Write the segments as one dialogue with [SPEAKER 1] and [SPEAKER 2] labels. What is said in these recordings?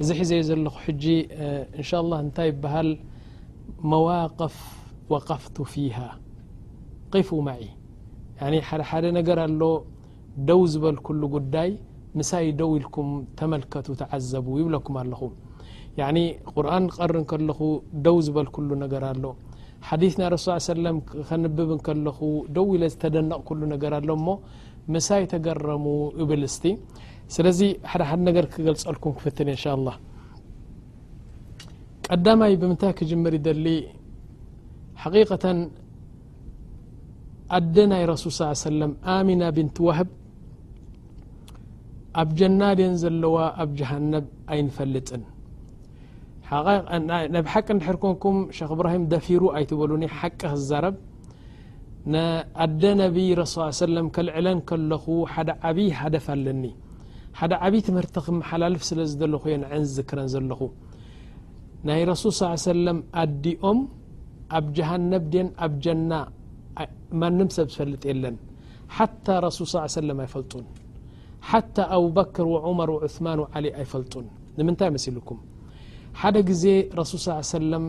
[SPEAKER 1] እዚ ሒዘዮ ዘለኹ ሕጂ እንሻ ላህ እንታይ ይበሃል መዋቅፍ ወቀፍቱ ፊሃ ቂፉ ማዒ ያኒ ሓደ ሓደ ነገር ኣሎ ደው ዝበልኩሉ ጉዳይ ምሳይ ደው ኢልኩም ተመልከቱ ተዓዘቡ ይብለኩም ኣለኹ ያኒ ቁርን ክቀሪ ከለኹ ደው ዝበልኩሉ ነገር ኣሎ ሓዲስ ናይ ረሱ ስ ሰለም ከንብብ ከለኹ ደው ኢለ ዝተደነቕኩሉ ነገር ኣሎ እሞ ምሳይ ተገረሙ እብል እስቲ ስለዚ ሓደ ሓደ ነገር ክገልጸልኩም ክፍትን እየ እንሻ ላህ ቀዳማይ ብምንታይ ክጅምር ይደሊ ሓቂቀተን ኣደ ናይ ረሱል ስ ሰለም ኣሚና ብንት ዋህብ ኣብ ጀና ድን ዘለዋ ኣብ ጀሃነብ ኣይንፈልጥን ናይ ብሓቂ እንድሕር ኮንኩም ሸክ እብራሂም ደፊሩ ኣይትበሉኒ ሓቂ ክዛረብ ኣደ ነቢ ረሱ ሰለም ከልዕለን ከለኹ ሓደ ዓብዪ ሃደፍ ኣለኒ ሓደ ዓብዪ ትምህርቲ ክመሓላልፍ ስለ ዝደለኹ እየ ንዐን ዝዝክረን ዘለኹ ናይ ረሱል ስ ሰለም ኣዲኦም ኣብ ጀሃነብ ድን ኣብ ጀና ማንም ሰብ ዝፈልጥ የለን ሓታ ረሱል ስ ሰለም ኣይፈልጡን ሓታ ኣብበክር ወዑመር ዑስማን ዓሊ ኣይፈልጡን ንምንታይ መሲልኩም ሓደ ግዜ ረሱል ስ ሰለም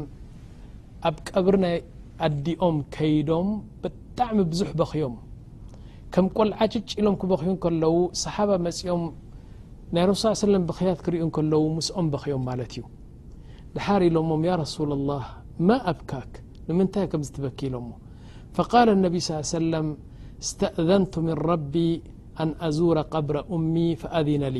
[SPEAKER 1] ኣብ ቀብሪ ናይ ኣዲኦም ከይዶም ብጣዕሚ ብዙሕ በኽዮም ከም ቆልዓ ጭጭ ኢሎም ክበኽዩ ከለዉ ሰሓባ መፅኦም ናይ ረሱ ስ ሰለም ብኽያት ክሪኡ ከለዉ ምስኦም በኽዮም ማለት እዩ ድሓር ኢሎሞም ያ ረሱላ ላህ ማ ኣብካክ ንምንታይ ከምዚ ትበኪ ኢሎሞ ፈቃል ነቢ ስ ሰለም እስተእዘንቱ ምን ረቢ ኣን ኣዙረ ቀብረ ኡሚ ፈኣዚነ ሊ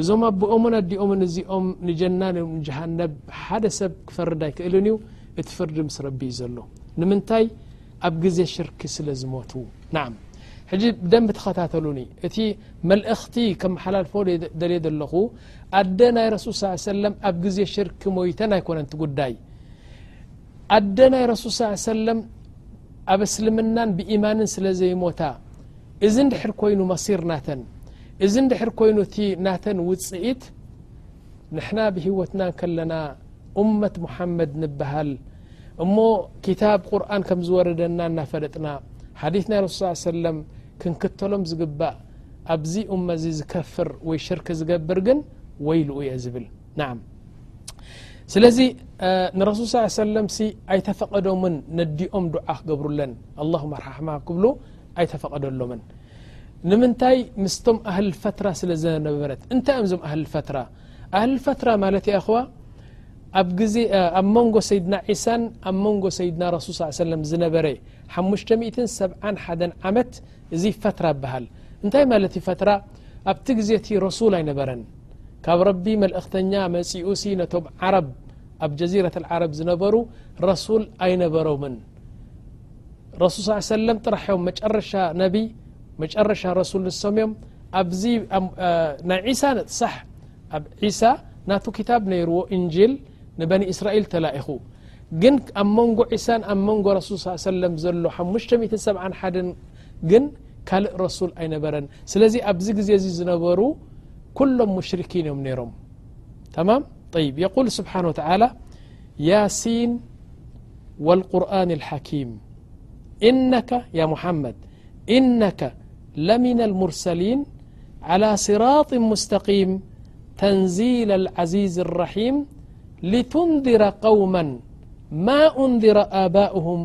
[SPEAKER 1] እዞም ኣቦኦምን ኣዲኦምን እዚኦም ንጀና ንጀሃነብ ሓደ ሰብ ክፈርድ ኣይክእልን እዩ እቲ ፍርዲ ምስ ረቢ እዩ ዘሎ ንምንታይ ኣብ ግዜ ሽርኪ ስለ ዝሞቱ ናዓም ሕጂ ብደንቢ ተኸታተሉኒ እቲ መልእኽቲ ከመሓላልፎ ደልየ ዘለኹ ኣደ ናይ ረሱል ስ ሰለም ኣብ ግዜ ሽርኪ ሞይተን ኣይኮነን እቲ ጉዳይ ኣደ ናይ ረሱል ስ ሰለም ኣብ እስልምናን ብኢማንን ስለ ዘይሞታ እዚ እንድሕር ኮይኑ መሲር ናተን እዚ እንድሕር ኮይኑ እቲ ናተን ውጽኢት ንሕና ብህይወትና እንከለና ኡመት ሙሓመድ ንብሃል እሞ ክታብ ቁርን ከም ዝወረደና እናፈለጥና ሓዲት ናይ ረሱል ስ ሰለም ክንክተሎም ዝግባእ ኣብዚ እመ እዚ ዝከፍር ወይ ሽርክ ዝገብር ግን ወይልኡ እየ ዝብል ን ስለዚ ንረሱል ስ ሰለም ሲ ኣይተፈቐዶምን ነዲኦም ዱዓ ክገብሩለን ኣላ ኣርሓሕማ ክብሉ ኣይተፈቐደሎምን ንምንታይ ምስቶም ኣህሊ ፈትራ ስለ ዘነበረት እንታይ እዮም ዞም ኣህሊ ፈትራ ኣህሊ ፈትራ ማለት ይኣኹዋ ኣብ ግዜ ኣብ መንጎ ሰይድና ዒሳን ኣብ መንጎ ሰይድና ረሱል ስ ሰለም ዝነበረ ሓሙሽተ ሚእትን ሰብዓን ሓደን ዓመት እዚ ፈትራ ይበሃል እንታይ ማለት እዩ ፈትራ ኣብቲ ግዜ እቲ ረሱል ኣይነበረን ካብ ረቢ መልእኽተኛ መጺኡ ሲ ነቶም ዓረብ ኣብ ጀዚረት ዓረብ ዝነበሩ ረሱል ኣይነበሮምን ረሱል ስ ሰለም ጥራሕ እዮም መጨረሻ ነቢ መጨረሻ ረሱል ንሶም እዮም ኣብዚ ናይ ዒሳ ንጥሳሕ ኣብ ዒሳ ናቱ ክታብ ነይርዎ እንጅል ንበኒ እስራኤል ተላኢኹ ግን ኣብ መንጎ ዒሳን ኣብ መንጎ ረሱል ስ ሰለም ዘሎ ሓሙሽተ ሚትን ሰብዓን ሓደን ግን ካልእ ረሱል ኣይነበረን ስለዚ ኣብዚ ግዜ እዚ ዝነበሩ ኩሎም ሙሽርኪን እዮም ነይሮም ተማም ይ የቁል ስብሓን ወተላ يا س والقرآن الحكيم إنك يا محمد إنك لمن المرسلين على صراط مستقيم تنزيل العزيز الرحيم لتنذر قوما ما أنذر آباؤهم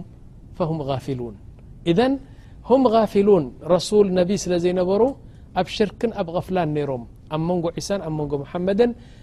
[SPEAKER 1] فهم غافلون إذن هم غافلون رسول نبي سل زينبرو اب شرك أب غفلان نيرم أ منجو عيسى أ منجو محمد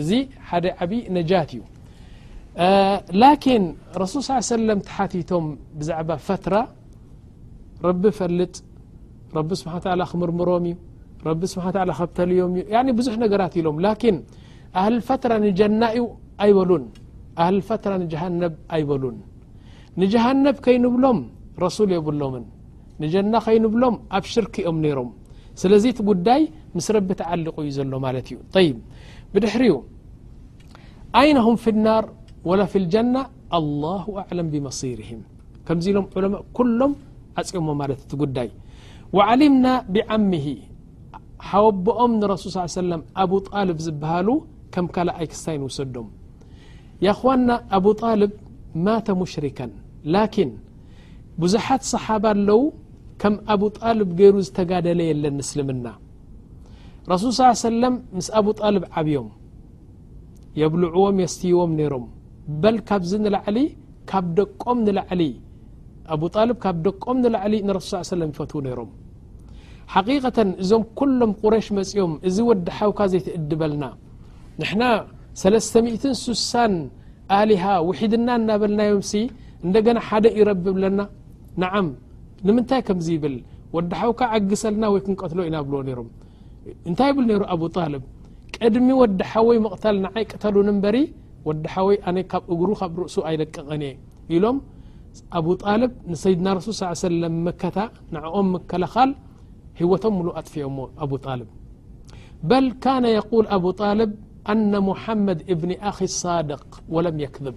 [SPEAKER 1] እዚ ሓደ ዓብዪ ነጃት እዩ ላኪን ረሱል ስ ሰለም ተሓቲቶም ብዛዕባ ፈትራ ረቢ ፈልጥ ረቢ ስብሓ ላ ክምርምሮም እዩ ረቢ ስብሓ ላ ከብተልዮም እዩ ብዙሕ ነገራት ኢሎም ላኪን ኣህል ፈትራ ንጀና እዩ ኣይበሉን ኣህል ፈትራ ንጀሃነብ ኣይበሉን ንጀሃነብ ከይንብሎም ረሱል የብሎምን ንጀና ከይንብሎም ኣብ ሽርክ እዮም ነይሮም ስለዚ እቲ ጉዳይ ምስ ረቢ ተዓሊቑ እዩ ዘሎ ማለት እዩ ጠይብ ብድሕሪኡ ኣይነ ሁም ፊ ናር ወላ ፊ ልጀና ኣላሁ ኣዕለም ብመሲርህም ከምዚ ኢሎም ዑለማ ኩሎም ዓፅኦሞ ማለት እቲ ጉዳይ ወዓሊምና ብዓምሂ ሓወቦኦም ንረሱል ስ ሰለም ኣቡ ጣልብ ዝበሃሉ ከም ካልኣይ ክስታይ ንውሰዶም ያእኽዋና ኣቡ ጣልብ ማተ ሙሽሪከን ላኪን ብዙሓት ሰሓባ ኣለዉ ከም ኣቡጣልብ ገይሩ ዝተጋደለ የለን ንስልምና ረሱል ስ ሰለም ምስ ኣቡጣልብ ዓብዮም የብልዕዎም የስትይዎም ነይሮም በል ካብዚ ንላዕሊ ካብ ደቆም ንላዕሊ ኣቡጣልብ ካብ ደቆም ንላዕሊ ንረሱል ስ ሰለም ይፈትዉ ነይሮም ሓቂቀተ እዞም ኩሎም ቁረሽ መፅኦም እዚ ወዲ ሓውካ ዘይትእድበልና ንሕና ሰለስተ ሚእትን ስሳን ኣሊሃ ውሒድና እናበልናዮም ሲ እንደገና ሓደ እዩ ረቢ ብለና ንዓም ንምንታይ ከምዚ ይብል ወዲ ሓውካ ዓግሰልና ወይ ክንቀትሎ ኢና ብልዎ ነሮም እንታይ ይብል ነሩ ኣቡ ጣልብ ቅድሚ ወዲ ሓወይ ምቕታል ንዓይ ቅተሉን እምበሪ ወዲ ሓወይ ኣነ ካብ እግሩ ካብ ርእሱ ኣይለቅቕን እየ ኢሎም ኣቡ ጣልብ ንሰይድና ረሱል ስ ሰለም መከታ ንዕኦም ምከላኻል ህይወቶም ምሉ ኣጥፍኦሞ ኣቡ ጣልብ በል ካነ የቁል ኣቡ ጣልብ ኣነ ሙሓመድ እብኒ ኣኺ ሳድቅ ወለም የክዝብ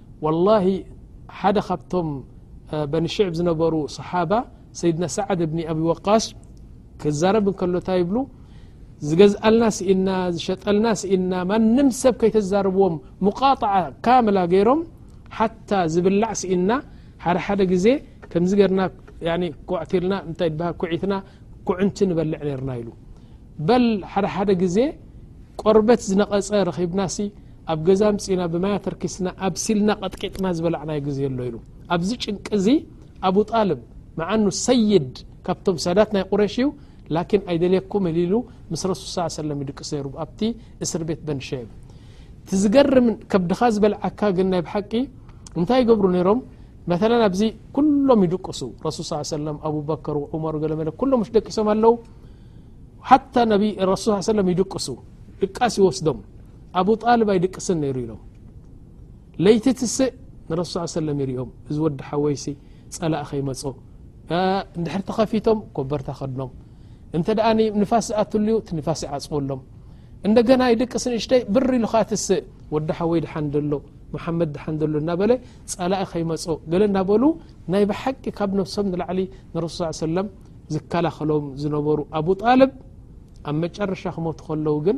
[SPEAKER 1] ዋላሂ ሓደ ካብቶም በኒ ሽዕብ ዝነበሩ ሰሓባ ሰይድና ሳዓድ እብኒ ኣቢ ወቃስ ክዛረብ እንከሎ እታይ ይብሉ ዝገዝኣልና ስኢና ዝሸጠልና ስኢና ማንም ሰብ ከይተዛርብዎም ሙቃጣዓ ካምላ ገይሮም ሓታ ዝብላዕ ስኢና ሓደ ሓደ ግዜ ከምዚ ገርና ኮዕትልና እንታይ ድበሃ ኩዒትና ኩዕንቲ ንበልዕ ነርና ኢሉ በል ሓደ ሓደ ግዜ ቆርበት ዝነቐፀ ረኺብናሲ ኣብ ገዛ ኣምፂእና ብማይ ኣተርኪስና ኣብሲልና ቐጥቂጥና ዝበላዕናዮ ግዜ ኣሎ ኢሉ ኣብዚ ጭንቂ እዚ ኣቡጣልብ መዓኑ ሰይድ ካብቶም ሳዳት ናይ ቁረሽ እዩ ላኪን ኣይደልየኩም እልሉ ምስ ረሱል ስ ሰለም ይድቅስ ነይሩ ኣብቲ እስር ቤት በንሸይብ እቲ ዝገርም ከብድኻ ዝበልዓካ ግን ናይ ብሓቂ እንታይ ይገብሩ ነይሮም መተለን ኣብዚ ኩሎም ይድቅሱ ረሱል ስ ሰለም ኣቡበከር ዑመር ገለመለ ኩሎም ሽ ደቂሶም ኣለዉ ሓታ ነቢ ረሱል ስ ሰለም ይድቅሱ ድቃስ ይወስዶም ኣቡ ጣልብ ኣይድቅስን ነይሩ ኢሎም ለይቲ ትስእ ንረሱ ስ ሰለም ይርኦም እዚ ወዲ ሓወይሲ ጸላእ ከይመጾ እንድሕር ተኸፊቶም ኮበርታ ከድኖም እንተ ንፋስ ዝኣትሉዩ ትንፋስ ይዓጽወሎም እንደገና ይድቅስ ንእሽተይ ብር ኢሉ ኸዓ ትስእ ወዲ ሓወይ ድሓን ደሎ መሓመድ ድሓን ደሎ እናበለ ጸላኢ ከይመጾ ገለ እናበሉ ናይ ብሓቂ ካብ ነብሶም ንላዕሊ ንረሱ ስ ሰለም ዝከላኸሎም ዝነበሩ ኣቡ ጣልብ ኣብ መጨረሻ ክሞቱ ከለዉ ግን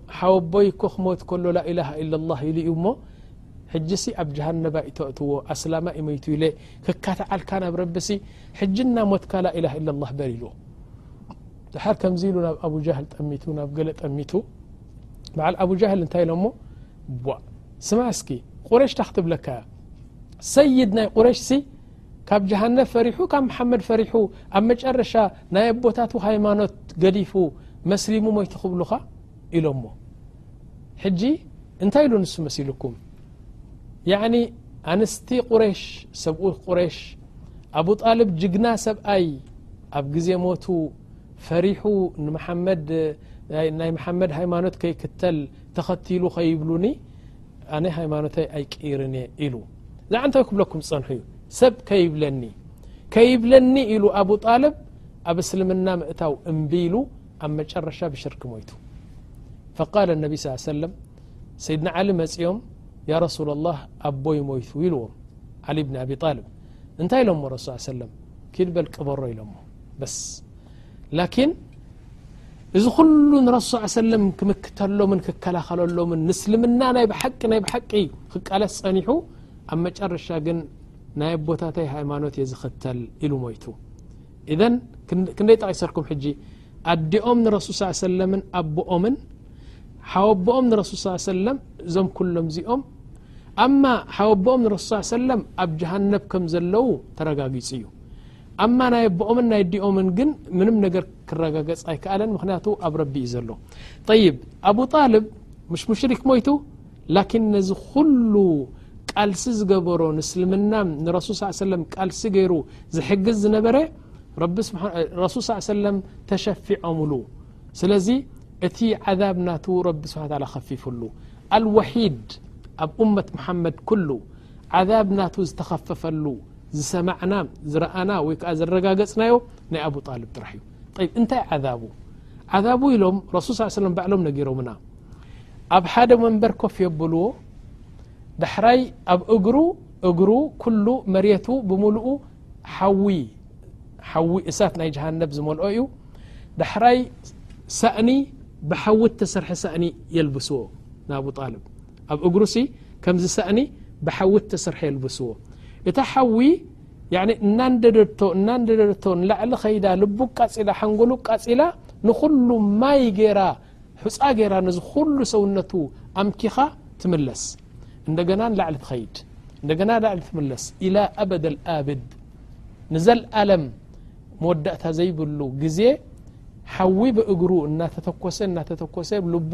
[SPEAKER 1] ሓወቦይ እኮ ክሞት ከሎ ላኢላሃ ኢለላህ ኢሉ እዩ እሞ ሕጂሲ ኣብ ጀሃነብ ኣይተእትዎ ኣስላማይ እዩ መይቱ ኢለ ክካትዓልካ ናብ ረቢሲ ሕጂ እናሞትካ ላኢላሃ ኢለላህ በል ኢልዎ ድሓር ከምዚ ኢሉ ናብ ኣቡጃህል ጠሚቱ ናብ ገለ ጠሚቱ በዓል ኣቡጃህል እንታይ ኢሎሞ ቧእ ስማ እስኪ ቁረሽ እታ ክትብለካ እያ ሰይድ ናይ ቁረሽሲ ካብ ጀሃነብ ፈሪሑ ካብ መሓመድ ፈሪሑ ኣብ መጨረሻ ናይ ኣቦታቱ ሃይማኖት ገዲፉ መስሊሙ ሞይቱ ክብሉኻ ኢሎሞ ሕጂ እንታይ ኢሉ ንሱ መሲሉኩም ያኒ ኣንስቲ ቁሬሽ ሰብኡ ቁሬሽ ኣቡ ጣልብ ጅግና ሰብኣይ ኣብ ግዜ ሞቱ ፈሪሑ ናይ መሓመድ ሃይማኖት ከይክተል ተኸቲሉ ከይብሉኒ ኣነ ሃይማኖተይ ኣይቅይርን እየ ኢሉ እዛ እንታይ ክብለኩም ዝፀንሑ እዩ ሰብ ከይብለኒ ከይብለኒ ኢሉ ኣቡ ጣልብ ኣብ እስልምና ምእታው እምቢ ኢሉ ኣብ መጨረሻ ብሽርክ ሞይቱ ፈቃል ነቢ ስ ሰለም ሰይድና ዓሊ መፅኦም ያ ረሱላ ላህ ኣቦይ ሞይቱ ኢልዎም ዓሊ ብኒ ኣብ ጣልብ እንታይ ኢሎሞ ረሱ ሰለም ኪድበል ቅበሮ ኢሎሞ በስ ላኪን እዚ ኩሉ ንረሱ ሰለም ክምክተሎምን ክከላኸለሎምን ንስልምና ናይ ብሓቂ ናይ ብሓቂ ክቃለስ ጸኒሑ ኣብ መጨረሻ ግን ናይ ኣቦታተይ ሃይማኖት እየ ዝኽተል ኢሉ ሞይቱ እዘን ክንደይ ጠቂሰርኩም ሕጂ ኣዲኦም ንረሱል ስ ሰለምን ኣቦኦምን ሓወቦኦም ንረሱል ስ ሰለም እዞም ኩሎም እዚኦም ኣማ ሓወቦኦም ንረሱል ስ ሰለም ኣብ ጀሃነብ ከም ዘለዉ ተረጋጊጹ እዩ ኣማ ናይ ኣቦኦምን ናይ ኣዲኦምን ግን ምንም ነገር ክረጋገጽ ኣይከኣለን ምክንያቱ ኣብ ረቢ እዩ ዘሎ ጠይብ ኣቡ ጣልብ ምሽ ሙሽሪክ ሞይቱ ላኪን ነዚ ኩሉ ቃልሲ ዝገበሮ ንእስልምና ንረሱል ስ ሰለም ቃልሲ ገይሩ ዝሕግዝ ዝነበረ ረሱል ስ ሰለም ተሸፊዖምሉ ስለዚ እቲ ዓዛብ ናቱ ረቢ ስብሓ ታላ ከፊፍሉ ኣልወሒድ ኣብ እመት መሓመድ ኩሉ ዓዛብ ናቱ ዝተኸፈፈሉ ዝሰማዕና ዝረኣና ወይ ከኣ ዘረጋገጽናዮ ናይ ኣቡ ጣልብ ጥራሕ እዩ ጠይብ እንታይ ዓዛቡ ዓዛቡ ኢሎም ረሱል ስ ሰለም ባዕሎም ነጊሮምና ኣብ ሓደ መንበር ኮፍ የብልዎ ዳሕራይ ኣብ እግሩ እግሩ ኩሉ መሬቱ ብምልኡ ሓዊ ሓዊ እሳት ናይ ጀሃነብ ዝመልኦ እዩ ዳሕራይ ሳእኒ ብሓዊ ተሰርሐ ሳእኒ የልብስዎ ንኣብጣልብ ኣብ እግሩሲ ከምዚ ሳእኒ ብሓዊ እተሰርሐ የልብስዎ። እታ ሓዊ እናንደደቶ እናንደደቶ ንላዕሊ ከይዳ ልቡ ኣቃጺላ ሓንጎሉ ኣቃጺላ ንኹሉ ማይ ገይራ ሑጻ ገይራ ነዚ ኩሉ ሰውነቱ ኣምኪኻ ትምለስ። እንደገና ንላዕሊ ትኸይድ እንደገና ንላዕሊ ትምለስ ኢላ ኣበድ ኣልኣብድ ንዘልኣለም መወዳእታ ዘይብሉ ግዜ ሓዊ ብእግሩ እናተተኮሰ እናተተኮሰ ልቡ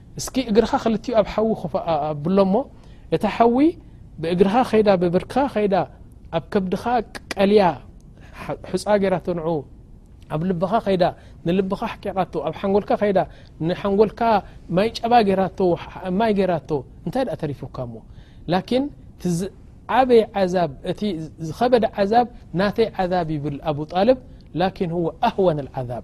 [SPEAKER 1] እስኪ እግርኻ ክልቲኡ ኣብ ሓዊ ኣብሎ እሞ እታ ሓዊ ብእግርኻ ከይዳ ብብርክኻ ከይዳ ኣብ ከብድኻ ቀልያ ሕፃ ገይራቶ ንዑ ኣብ ልብኻ ከይዳ ንልብኻ ኣሕቂቓቶ ኣብ ሓንጎልካ ከይዳ ንሓንጎልካ ማይ ጨባ ገራቶ ማይ ገይራቶ እንታይ ደኣ ተሪፉካ እሞ ላኪን ዓበይ ዓዛብ እቲ ዝኸበደ ዓዛብ ናተይ ዓዛብ ይብል ኣብጣልብ ላኪን ህወ ኣህወን ዓዛብ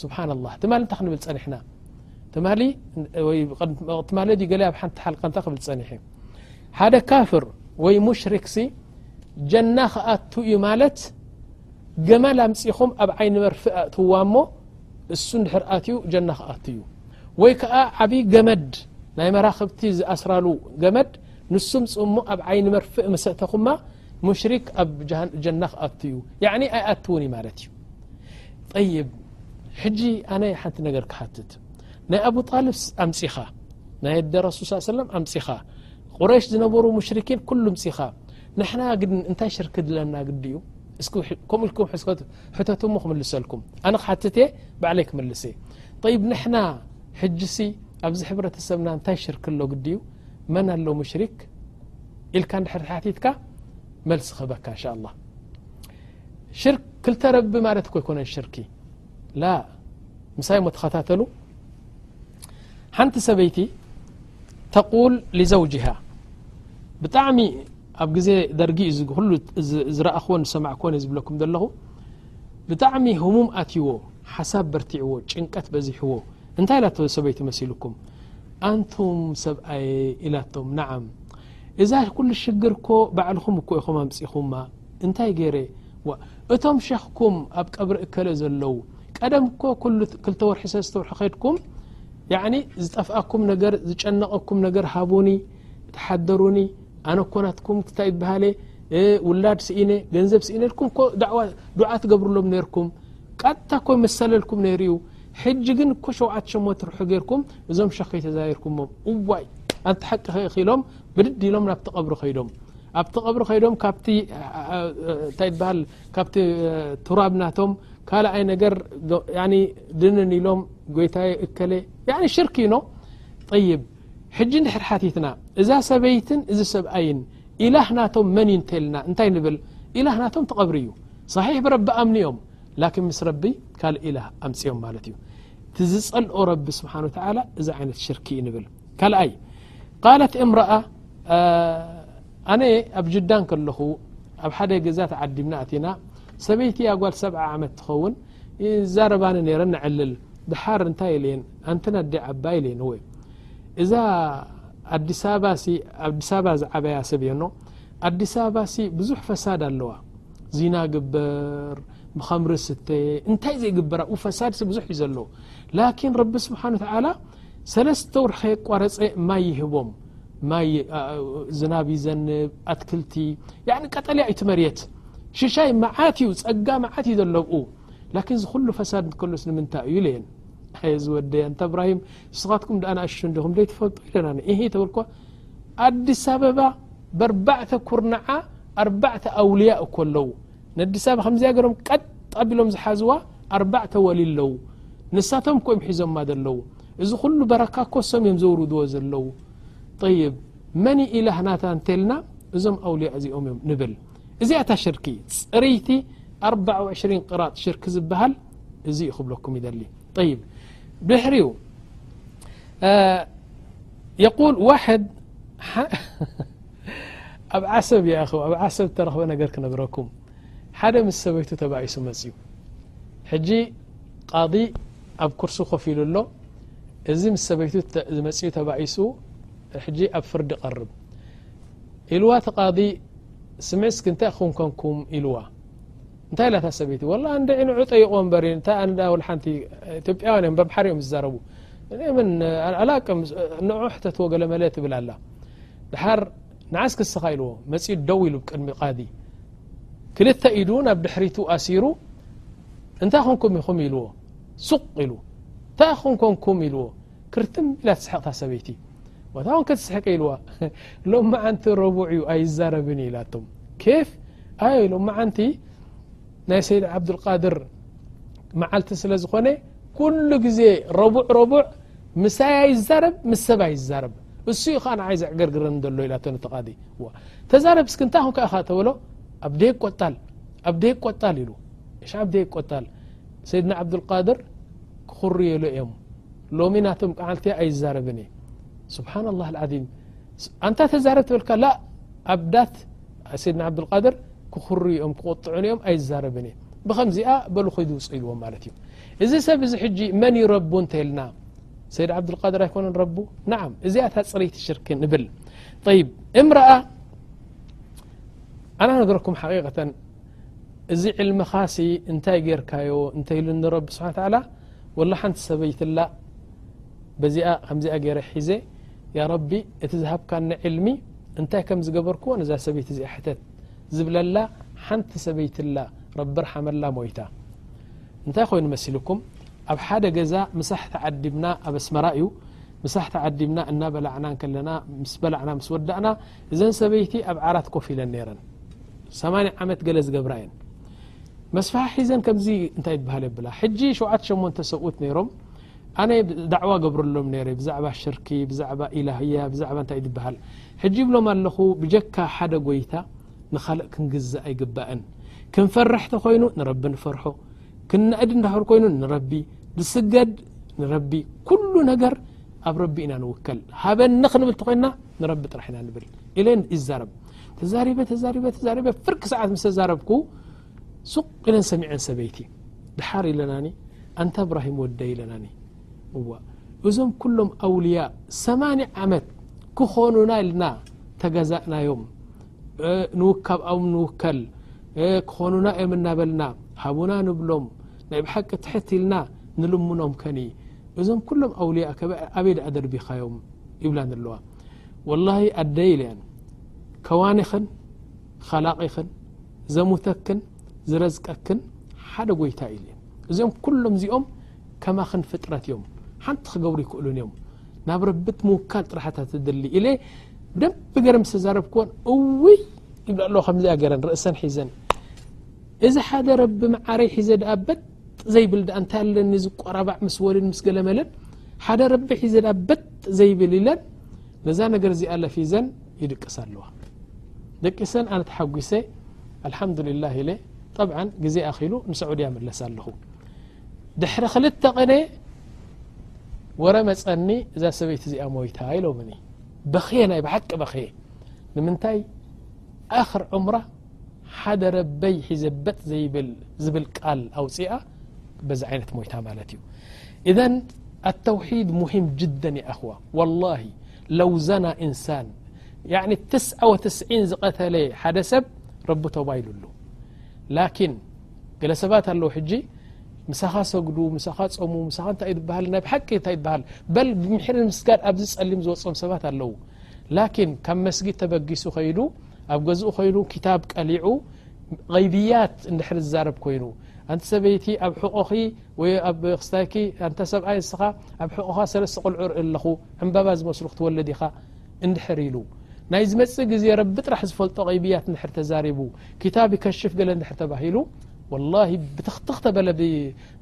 [SPEAKER 1] ስብሓን ኣላ ትማሊ እንታይ ክንብል ፀኒሕና ትማሊ ትማሊ ዩ ገለ ኣብ ሓንቲ ሓልቃ እንታይ ክብል ፀኒሐ ሓደ ካፍር ወይ ሙሽሪክ ሲ ጀና ክኣቱ እዩ ማለት ገማል ኣምፂኹም ኣብ ዓይኒ መርፊ ኣእትዋ እሞ እሱ ንድሕር ኣትዩ ጀና ክኣቱ እዩ ወይ ከዓ ዓብዪ ገመድ ናይ መራክብቲ ዝኣስራሉ ገመድ ንሱ ምፅ እሞ ኣብ ዓይኒ መርፍእ መሰእተኹማ ሙሽሪክ ኣብ ጀና ክኣቱ እዩ ያዕኒ ኣይኣትውን እዩ ማለት እዩ ጠይብ ሕጂ ኣነ ሓንቲ ነገር ክሓትት ናይ ኣቡጣልብስ ኣምፂኻ ናይ ኣደ ረሱል ስ ሰለም ኣምፂኻ ቁረሽ ዝነበሩ ሙሽርኪን ኩሉ ምፅኻ ንሕና ግን እንታይ ሽርክ ድለና ግዲ እዩ እስ ከምኡ ኢልኩም ሕተትሞ ክምልሰልኩም ኣነ ክሓትት እየ ባዕለይ ክምልስ እየ ይብ ንሕና ሕጂሲ ኣብዚ ሕብረተሰብና እንታይ ሽርክ ኣሎ ግዲ እዩ መን ኣሎ ሙሽሪክ ኢልካ ድሕር ሓቲትካ መልሲ ክህበካ እንሻ ላ ሽርክ ክልተ ረቢ ማለት ኮይ ኮነን ሽርኪ ላ ምሳይ ሞ ተኸታተሉ ሓንቲ ሰበይቲ ተቁል ሊዘውጅሃ ብጣዕሚ ኣብ ግዜ ደርጊ እዩ ዝሉ ዝረእክዎን ዝሰማዕክዎን እየ ዝብለኩም ዘለኹ ብጣዕሚ ህሙም ኣትዎ ሓሳብ በርቲዕዎ ጭንቀት በዚሕዎ እንታይ ኢላቶ ሰበይቲ መሲሉኩም ኣንቱም ሰብኣየይ ኢላቶም ናዓም እዛ ኩሉ ሽግር እኮ ባዕልኹም እኮ ኢኹም ኣምጺኹማ እንታይ ገይረ ዋእ እቶም ሸኽኩም ኣብ ቀብሪ እከለ ዘለዉ ቀደም እኮ ኩሉ ክልተ ወርሒ ሰለስተ ወርሒ ከድኩም ያዕኒ ዝጠፍኣኩም ነገር ዝጨነቐኩም ነገር ሃቡኒ ተሓደሩኒ ኣነ እኮ ናትኩም ክታይ በሃለ ውላድ ስኢነ ገንዘብ ስኢነ ኢልኩም እኮ ዳዕዋ ዱዓ ትገብርሎም ነርኩም ቀጥታ እኮ መሰለልኩም ነይሩ እዩ ሕጂ ግን እኮ ሸውዓተ ሸሞንተ ርሑ ገርኩም እዞም ሸኽ ከይተዛየርኩሞም እዋይ ኣንቲ ሓቂ ከይክ ኢሎም ብድድ ኢሎም ናብቲ ቐብሪ ከይዶም ኣብቲ ቐብሪ ከይዶም ካብቲ እንታይ ይበሃል ካብቲ ቱራብ ናቶም ካልኣይ ነገር ድንን ኢሎም ጎይታየ እከለ ሽርክ ዩ ኖ ጠይብ ሕጂ ንድሕር ሓቲትና እዛ ሰበይትን እዚ ሰብኣይን ኢላህ ናቶም መን ዩ እንተልና እንታይ ንብል ኢላህ ናቶም ትቐብሪ እዩ صሒሕ ብረቢ ኣምኒ ኦም ላኪን ምስ ረቢ ካልእ ኢላ ኣምፅኦም ማለት እዩ እቲ ዝፀልኦ ረቢ ስብሓን ወተላ እዚ ዓይነት ሽርክ እዩ ንብል ካልኣይ ቃለት እምረኣ ኣነ ኣብ ጅዳን ከለኹ ኣብ ሓደ ገዛ ተዓዲምና ኣቲና ሰበይቲ ኣጓል ሰብዓ ዓመት ትኸውን ዛረባኒ ነረ ንዕልል ድሓር እንታይ ኢልየን ኣንቲ ኣደ ዓባ ኢልየን እወ እዛ ኣዲስ ኣበባ ኣዲስ ኣበባ ዝዓበያ ሰብ እዮኖ ኣዲስ ኣበባ ሲ ብዙሕ ፈሳድ ኣለዋ ዚና ግበር ኸምሪ ስተ እንታይ ዘይግበር ኣብኡ ፈሳድ ሲ ብዙሕ እዩ ዘሎ ላኪን ረቢ ስብሓን ወተዓላ ሰለስተ ወርሒ ከየቋረፀ ማይ ይህቦም ዝናብ ይዘንብ ኣትክልቲ ቀጠልያ እዩ ትመርት ሽሻይ መዓት እዩ ጸጋ መዓት እዩ ዘለብኡ ላኪን ዝኩሉ ፈሳድ ንከሎስ ንምንታይ እዩ ኢለየን ዝወደያ እንተ እብራሂም ንስኻትኩም ደኣ ንኣሽሹ እንዲኹም ደይትፈልጡ ኢለና ተበልኩዋ ኣዲስ ኣበባ በርባዕተ ኩርናዓ ኣርባዕተ ኣውልያ እኮ ኣለው ነዲስ ኣበባ ከምዚኣ ገሮም ቀጥ ኣቢሎም ዝሓዝዋ ኣርባዕተ ወሊ ኣለው ንሳቶም እኮ እዮም ሒዞማ ዘለው እዚ ኩሉ በረካ እኮ እሶም እዮም ዘውርድዎ ዘለው ጠይብ መን እዩ ኢላህ ናታ እንተልና እዞም ኣውልያ እዚኦም እዮም ንብል እዚኣ እታ ሽርኪ ፅርይቲ ኣርባዓ ወዕሽሪን ቅራጥ ሽርኪ ዝበሃል እዚ እዩ ክብለኩም ይደሊ ይ بحر يقول واحدأ عسب يأخ أ عسب ترخب نر كنبركم حد مس سبيت تبس م حج قض أب كرس خف ل ل እዚ مس سيت م بس أ فرد قرب إلو ت قض سمعسك نت خكنكم إلو እንታይ ኢላ እታ ሰበይቲ ወላ ኣንድዒ ንዑ ጠይቕዎ እምበር እንታይ ኣነ ደኣ ወላ ሓንቲ ኢትዮጵያውያን እዮም በምሓሪ እዮም ዝዛረቡ ምን ኣላቅም ንዑ ሕተትዎ ገለ መለ ትብል ኣላ ድሓር ንዓስ ክስኻ ኢልዎ መጺኡ ደው ኢሉ ቅድሚ ቃዲ ክልተ ኢዱ ናብ ድሕሪቱ ኣሲሩ እንታይ ኮንኩም ኢኹም ኢልዎ ሱቕ ኢሉ እንታይ ኹም ኮንኩም ኢልዎ ክርትም ኢላ ትስሕቕ እታ ሰበይቲ። ወታ እውን ከትስሕቂ ኢልዋ ሎምዓንቲ ረቡዕ እዩ ኣይዛረብን እዩ ኢላቶም። ኬፍ ኣይ ሎምዓንቲ ናይ ሰይድ ዓብዱልቃድር መዓልቲ ስለ ዝኾነ ኩሉ ግዜ ረቡዕ ረቡዕ ምሳይ ኣይዛረብ ምስ ሰብ ኣይዛረብ እሱ እዩ ከዓ ንዓይ ዘዕገርግረኒ ዘሎ ኢላቶ ነቲ ቃዲ ተዛረብ እስኪ እንታይ ኹን ከኣኻ ተበሎ ኣብደይ ይቆጣል ኣብደይ ይቆጣል ኢሉ እሺ ኣብደይ ይቆጣል ሰይድና ዓብዱልቃድር ክኹርዮሉ እዮም ሎሚ ናቶም ቃዓልቲ ኣይዛረብን እየ ስብሓና ላህ ልዓዚም ኣንታ ተዛረብ ትብልካ ላ ኣብዳት ሰይድና ዓብዱልቃድር ክኹርዩ እዮም ክቁጥዑን እዮም ኣይዛረብን እየ ብከምዚኣ በሉ ክዱ ውፅ ኢልዎም ማለት እዩ እዚ ሰብ እዚ ሕጂ መን ዩ ረቡ እንተይልና ሰይድ ዓብዱልቃድር ኣይኮነን ረቡ ንዓም እዚኣ እታ ፅርይቲ ሽርክ ንብል ይብ እምረኣ ኣና ነገረኩም ሓቂቀተን እዚ ዕልምኻሲ እንታይ ጌርካዮ እንተይሉኒ ረቢ ስብሓን ተዓላ ወላ ሓንቲ ሰበይትላ በዚኣ ከምዚኣ ገይረ ሒዘ ያ ረቢ እቲ ዝሃብካኒ ዕልሚ እንታይ ከም ዝገበርክዎ ነዛ ሰበይቲ እዚኣ ሕተት ዝብለላ ሓንቲ ሰበይትላ ረቢ ርሓመላ ሞይታ እንታይ ኮይኑ መሲልኩም ኣብ ሓደ ገዛ ምሳሕ ተዓዲምና ኣብ ኣስመራ እዩ ምሳሕ ተዓዲምና እናበላዕና ከለና ምስ በላዕና ምስ ወዳእና እዘን ሰበይቲ ኣብ ዓራት ኮፍ ኢለን ነረን ሰማንያ ዓመት ገለ ዝገብራ እየን መስፍሓ ሒዘን ከምዚ እንታይ ይበሃል የብላ ሕጂ ሸውዓተ ሸሞንተ ሰብኡት ነይሮም ኣነ ዳዕዋ ገብረሎም ነረ ብዛዕባ ሽርኪ ብዛዕባ ኢላህያ ብዛዕባ እንታይ ዝበሃል ሕጂ ይብሎም ኣለኹ ብጀካ ሓደ ጎይታ ንኻልእ ክንግዛእ ኣይግባእን ክንፈርሕ ተኮይኑ ንረቢ ንፈርሖ ክንዕድ እንዳክር ኮይኑ ንረቢ ዝስገድ ንረቢ ኩሉ ነገር ኣብ ረቢ ኢና ንውከል ሃበኒ ክንብል ተኮይና ንረቢ ጥራሕ ኢና ንብል ኢለ ይዛረብ ተዛሪበ ተዛሪበ ተዛሪበ ፍርቂ ሰዓት ምስ ተዛረብኩ ሱቅ ኢለን ሰሚዐን ሰበይቲ ድሓር ኢለናኒ ኣንታ እብራሂም ወደ ኢለናኒ እዋ እዞም ኩሎም ኣውልያ ሰማኒ ዓመት ክኾኑና ኢልና ተገዛእናዮም ንውካብኣም ንውከል ክኾኑና እዮም እናበልና ሃቡና ንብሎም ናይ ብሓቂ ትሕት ኢልና ንልምኖም ከኒ እዞም ኩሎም ኣውልያ ከ ኣበይ ድኣ ደርቢካዮም ይብላኒ ኣለዋ ወላሂ ኣደይ ኢለየን ከዋኒክን ኻላቂክን ዘሙተክን ዝረዝቀክን ሓደ ጎይታ ኢዩ እዚኦም ኩሎም እዚኦም ከማኽን ፍጥረት እዮም ሓንቲ ክገብሩ ይክእሉን እዮም ናብ ረብት ምውካል ጥራሕታ ትድሊ ኢለ ብደንቢ ገረ ምስ ተዛረብክዎን እውይ ይብላ ኣለዋ ከምዚኣ ገረን ርእሰን ሒዘን እዚ ሓደ ረቢ መዓረይ ሒዘ ድኣ በጥ ዘይብል ድኣ እንታይ ኣለኒ ዝቆራባዕ ምስ ወልን ምስ ገለመለን ሓደ ረቢ ሒዘ ድኣ በጥ ዘይብል ኢለን ነዛ ነገር እዚኣ ለፊዘን ይድቅሳ ኣለዋ ደቂሰን ኣነ ተሓጒሰ ኣልሓምዱሊላህ ኢለ ጠብዓን ግዜ ኣኺሉ ንሰዑድያ መለስ ኣለኹ ድሕሪ ክልተ ቕነ ወረ መፀኒ እዛ ሰበይቲ እዚኣ ሞይታ ኢሎምኒ በኽየ ናይ ብሓቂ በኽየ ንምንታይ ኣክር ዑምራ ሓደ ረበይ ሒዘ በጥ ዘይብል ዝብል ቃል ኣውፂኣ በዚ ዓይነት ሞይታ ማለት እዩ እዘን ኣተውሒድ ሙሂም ጅደን ይኣኽዋ ዋላሂ ለው ዘና ኢንሳን ትስዓ ወትስዒን ዝቐተለ ሓደ ሰብ ረቢ ቶባ ኢሉሉ ላኪን ገለ ሰባት ኣለዉ ሕጂ ምሳኻ ሰግዱ ምሳኻ ጸሙ ምሳኻ እንታይ እዩ ዝበሃል ናይ ብሓቂ እንታይ ይበሃል በል ብምሕሪ ምስጋድ ኣብዚ ጸሊም ዝወጾም ሰባት ኣለዉ ላኪን ካብ መስጊድ ተበጊሱ ኸይዱ ኣብ ገዝኡ ኮይኑ ክታብ ቀሊዑ غይብያት እንድሕር ዝዛረብ ኮይኑ ኣንቲ ሰበይቲ ኣብ ሕቆኺ ወይ ኣብ ክስታይኪ ኣንታ ሰብኣይ ንስኻ ኣብ ሕቆኻ ሰለስተ ቆልዑ ርኢ ኣለኹ ዕምባባ ዝመስሉ ክትወልድ ኢኻ እንድሕር ኢሉ ናይ ዝመጽእ ግዜ ረቢ ጥራሕ ዝፈልጦ غይብያት እንድሕር ተዛሪቡ ክታብ ይከሽፍ ገለ እንድሕር ተባሂሉ ወላሂ ብትኽትኽ ተበለ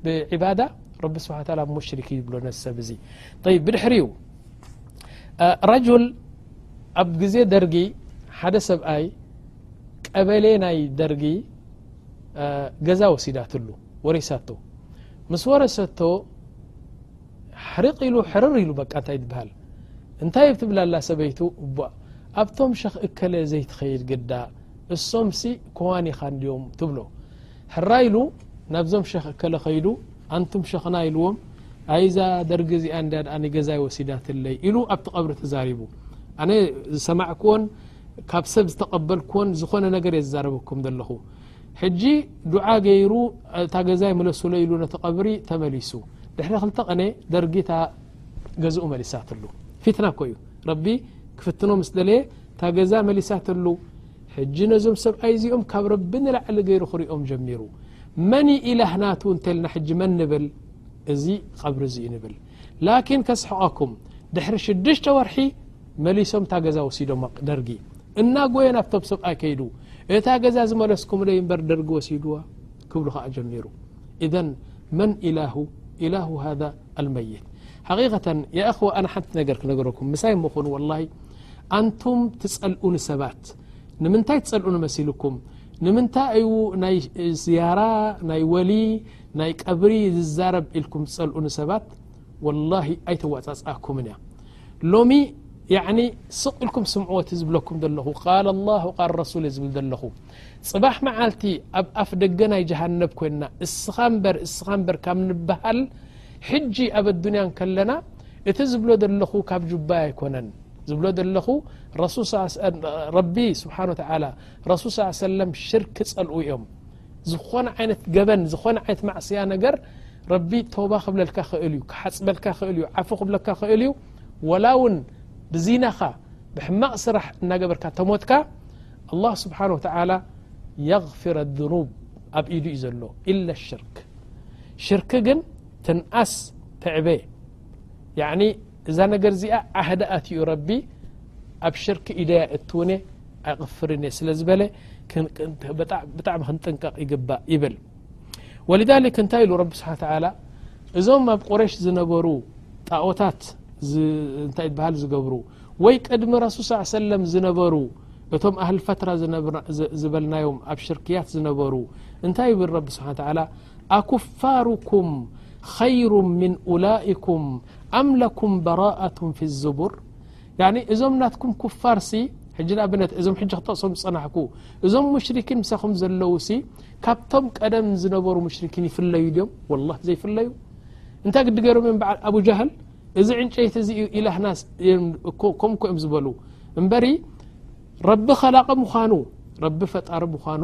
[SPEAKER 1] ብዒባዳ ረቢ ስብሓ ሙሽሪክ ይብሎ ነዚ ሰብ እዚ ብድሕሪኡ ረጅል ኣብ ግዜ ደርጊ ሓደ ሰብኣይ ቀበሌ ናይ ደርጊ ገዛ ወሲዳትሉ ወሪሳቶ ምስ ወረሰቶ ሕርቕ ኢሉ ሕርር ኢሉ በቃ እንታይ ትበሃል እንታይ ብ ትብላ ኣላ ሰበይቱ እባ ኣብቶም ሸኽ እከለ ዘይትኸይድ ግዳ እሶምሲ ኮዋኒኻ እንድዮም ትብሎ ሕራይ ኢሉ ናብዞም ሸኽ እከለ ኸይዱ ኣንቱም ሸኽና ኢልዎም ኣይ እዛ ደርጊ እዚኣ እንድያ ድኣ ንገዛይ ወሲዳትለይ ኢሉ ኣብቲ ቀብሪ ተዛሪቡ ኣነ ዝሰማዕክዎን ካብ ሰብ ዝተቐበልክዎን ዝኾነ ነገር እየ ዝዛረበኩም ዘለኹ ሕጂ ዱዓ ገይሩ እታ ገዛይ ምለሱለ ኢሉ ነቲ ቀብሪ ተመሊሱ ድሕሪ ክልተ ቐነ ደርጊ እታ ገዝኡ መሊሳትሉ ፊትና እኮ እዩ ረቢ ክፍትኖ ምስ ደለየ እታ ገዛ መሊሳትሉ ሕጂ ነዞም ሰብኣይ እዚኦም ካብ ረቢ ንላዕሊ ገይሩ ክሪኦም ጀሚሩ መን እዩ ኢላህ ናቱ እንተልና ሕጂ መን ንብል እዚ ቐብሪ እዚ እዩ ንብል ላኪን ከስሕቐኩም ድሕሪ ሽዱሽተ ወርሒ መሊሶም እታ ገዛ ወሲዶማ ደርጊ እና ጎየ ናብቶም ሰብኣይ ከይዱ እታ ገዛ ዝመለስኩምለይ እምበር ደርጊ ወሲድዋ ክብሉ ከዓ ጀሚሩ ኢዘን መን ኢላሁ ኢላሁ ሃذ ኣልመይት ሓቂቀተን የእኽዋ ኣነ ሓንቲ ነገር ክነገረኩም ምሳይ ምኹን ወላሂ ኣንቱም ትጸልኡኒ ሰባት ንምንታይ ትጸልኡኒ መሲሉኩም ንምንታይ ኣዩ ናይ ዝያራ ናይ ወሊ ናይ ቀብሪ ዝዛረብ ኢልኩም ትጸልኡኒ ሰባት ወላሂ ኣይተዋጻጽኣኩምን እያ ሎሚ ያዕኒ ስቕ ኢልኩም ስምዕዎ እቲ ዝብለኩም ዘለኹ ቃል ኣላ ቃል ረሱል እየ ዝብል ዘለኹ ጽባሕ መዓልቲ ኣብ ኣፍ ደገ ናይ ጀሃነብ ኮይንና እስኻ እምበር እስኻ እምበር ካብ ንበሃል ሕጂ ኣብ ኣዱንያ እንከለና እቲ ዝብሎ ዘለኹ ካብ ጁባይ ኣይኮነን ዝብሎ ዘለኹ ረቢ ስብሓን ወተዓላ ረሱል ስ ሰለም ሽርክ ጸልኡ እዮም ዝኾነ ዓይነት ገበን ዝኾነ ዓይነት ማዕስያ ነገር ረቢ ቶባ ክብለልካ ክእል እዩ ክሓጽበልካ ክእል እዩ ዓፉ ክብለካ ክእል እዩ ወላ እውን ብዚናኻ ብሕማቕ ስራሕ እናገበርካ ተሞትካ ኣላ ስብሓን ወተዓላ የغፍረ ኑብ ኣብ ኢዱ እዩ ዘሎ ኢለ ሽርክ ሽርክ ግን ትንኣስ ትዕበ ያዕኒ እዛ ነገር እዚኣ ዓህደ ኣትኡ ረቢ ኣብ ሽርክ ኢደይ ኣይእትውን እየ ኣይቕፍርን እየ ስለ ዝበለ ብጣዕሚ ክንጥንቀቕ ይግባእ ይብል ወልዛሊክ እንታይ ኢሉ ረቢ ስሓ ተላ እዞም ኣብ ቁረሽ ዝነበሩ ጣኦታት እንታይ በሃል ዝገብሩ ወይ ቅድሚ ረሱል ስ ሰለም ዝነበሩ እቶም ኣህል ፈትራ ዝበልናዮም ኣብ ሽርክያት ዝነበሩ እንታይ ይብል ረቢ ስብሓ ተላ ኣኩፋሩኩም ኸይሩ ምን ኡላይኩም ኣም ለኩም በራኣቱም ፊ ዙቡር እዞም ናትኩም ኩፋር ሲ ሕጂ ንኣብነት እዞም ሕጂ ክጠቕሶም ዝጸናሕኩ እዞም ሙሽርኪን ምሳኹም ዘለዉ ሲ ካብቶም ቀደም ዝነበሩ ሙሽርኪን ይፍለዩ ድዮም ወላ ዘይፍለዩ እንታይ ግዲ ገይሮም እዮም በዓል ኣቡጃህል እዚ ዕንጨይቲ እዚ እዩ ኢላህና ከምኮ እዮም ዝበሉ እበሪ ረቢ ከላቂ ምኑ ረቢ ፈጣሪ ምዃኑ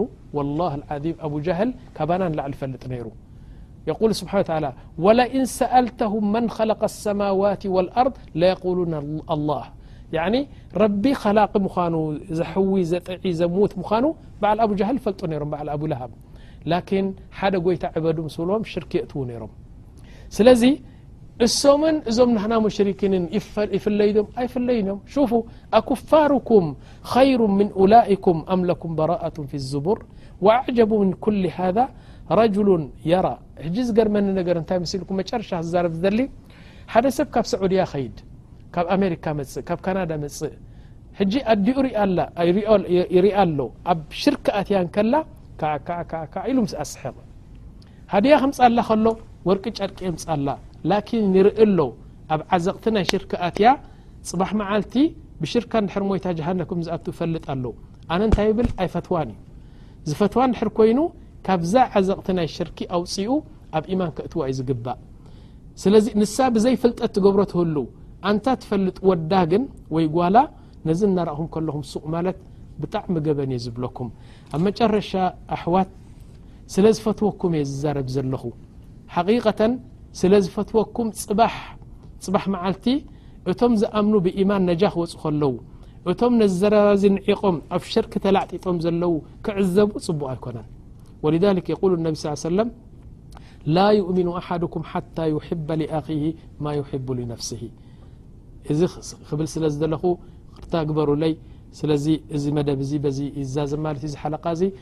[SPEAKER 1] ላ ዓም ኣቡጃህል ካባና ንላዕሊ ፈልጥ ነይሩ የል ስብሓ ላ ወላእን ሰኣልተሁም መን ኸለቀ ሰማዋት ወልኣርض ለየቁሉና ኣላህ ረቢ ከላቂ ምዃኑ ዘሕዊ ዘጥዒ ዘምውት ምዃኑ በዓል ኣቡጃህል ፈልጡ ነሮም በዓል ኣብላሃብ ላኪን ሓደ ጎይታ ዕበዱ ምስ ብልዎም ሽርክ የእትዉ ነይሮም ስለዚ እሶምን እዞም ናህና ሙሽርኪንን ይፍለዩ ዶም ኣይፍለዩን እዮም ሹፉ ኣኩፋርኩም ኸይሩ ምን ኡላኢኩም ኣም ለኩም በራኣቱ ፊ ዙቡር ወኣዕጀቡ ምን ኩል ሃذ ረጅሉ የራ ሕጂ ዝገርመኒ ነገር እንታይ መሲልኩም መጨረሻ ክዛረብ ዝደሊ ሓደ ሰብ ካብ ሰዑድያ ኸይድ ካብ ኣሜሪካ መፅእ ካብ ካናዳ መፅእ ሕጂ ኣዲኡ ሪኣ ኣላ ይሪኣ ኣሎ ኣብ ሽርክ ኣትያ ከላ ካዕ ካዕ ካዕ ካዕ ኢሉ ምስ ኣስሕቕ ሃድያ ከምጻላ ከሎ ወርቂ ጨርቂ የምጻላ ላኪን ይርኢ ኣሎ ኣብ ዓዘቅቲ ናይ ሽርክ ኣትያ ጽባሕ መዓልቲ ብሽርካ እንድሕር ሞይታ ጀሃነብ ከምዝኣቱ ይፈልጥ ኣሎ ኣነ እንታይ ይብል ኣይፈትዋን እዩ ዝፈትዋ እንድሕር ኮይኑ ካብዛ ዓዘቅቲ ናይ ሽርኪ ኣውጺኡ ኣብ ኢማን ከእትዋ እዩ ዝግባእ ስለዚ ንሳ ብዘይ ፍልጠት ትገብሮ ትህሉ ኣንታ ትፈልጥ ወዳ ግን ወይ ጓላ ነዚ እናረእኹም ከለኹም ሱቕ ማለት ብጣዕሚ ገበን እየ ዝብለኩም ኣብ መጨረሻ ኣሕዋት ስለ ዝፈትወኩም እየ ዝዛረብ ዘለኹ ሓቂቀተ ስለ ዝፈትወኩም ፅባሕ ፅባሕ መዓልቲ እቶም ዝኣምኑ ብኢማን ነጃ ክወፁ ከለዉ እቶም ነዚ ዘረባ እዚ ንዒቆም ኣብ ሽርክ ተላዕጢጦም ዘለዉ ክዕዘቡ ፅቡቅ ኣይኮነን ወልዛሊክ የቁሉ ነቢ ስ ሰለም ላ ዩእሚኑ ኣሓድኩም ሓታ ዩሕበ ሊኣኪሂ ማ ዩሕቡ ሊነፍስሂ እዚ ክብል ስለ ዝደለኹ ቅርታ ግበሩለይ ስለዚ እዚ መደብ እዚ በዚ ይዛዘም ማለት እዩ ዝሓለቃ እዚ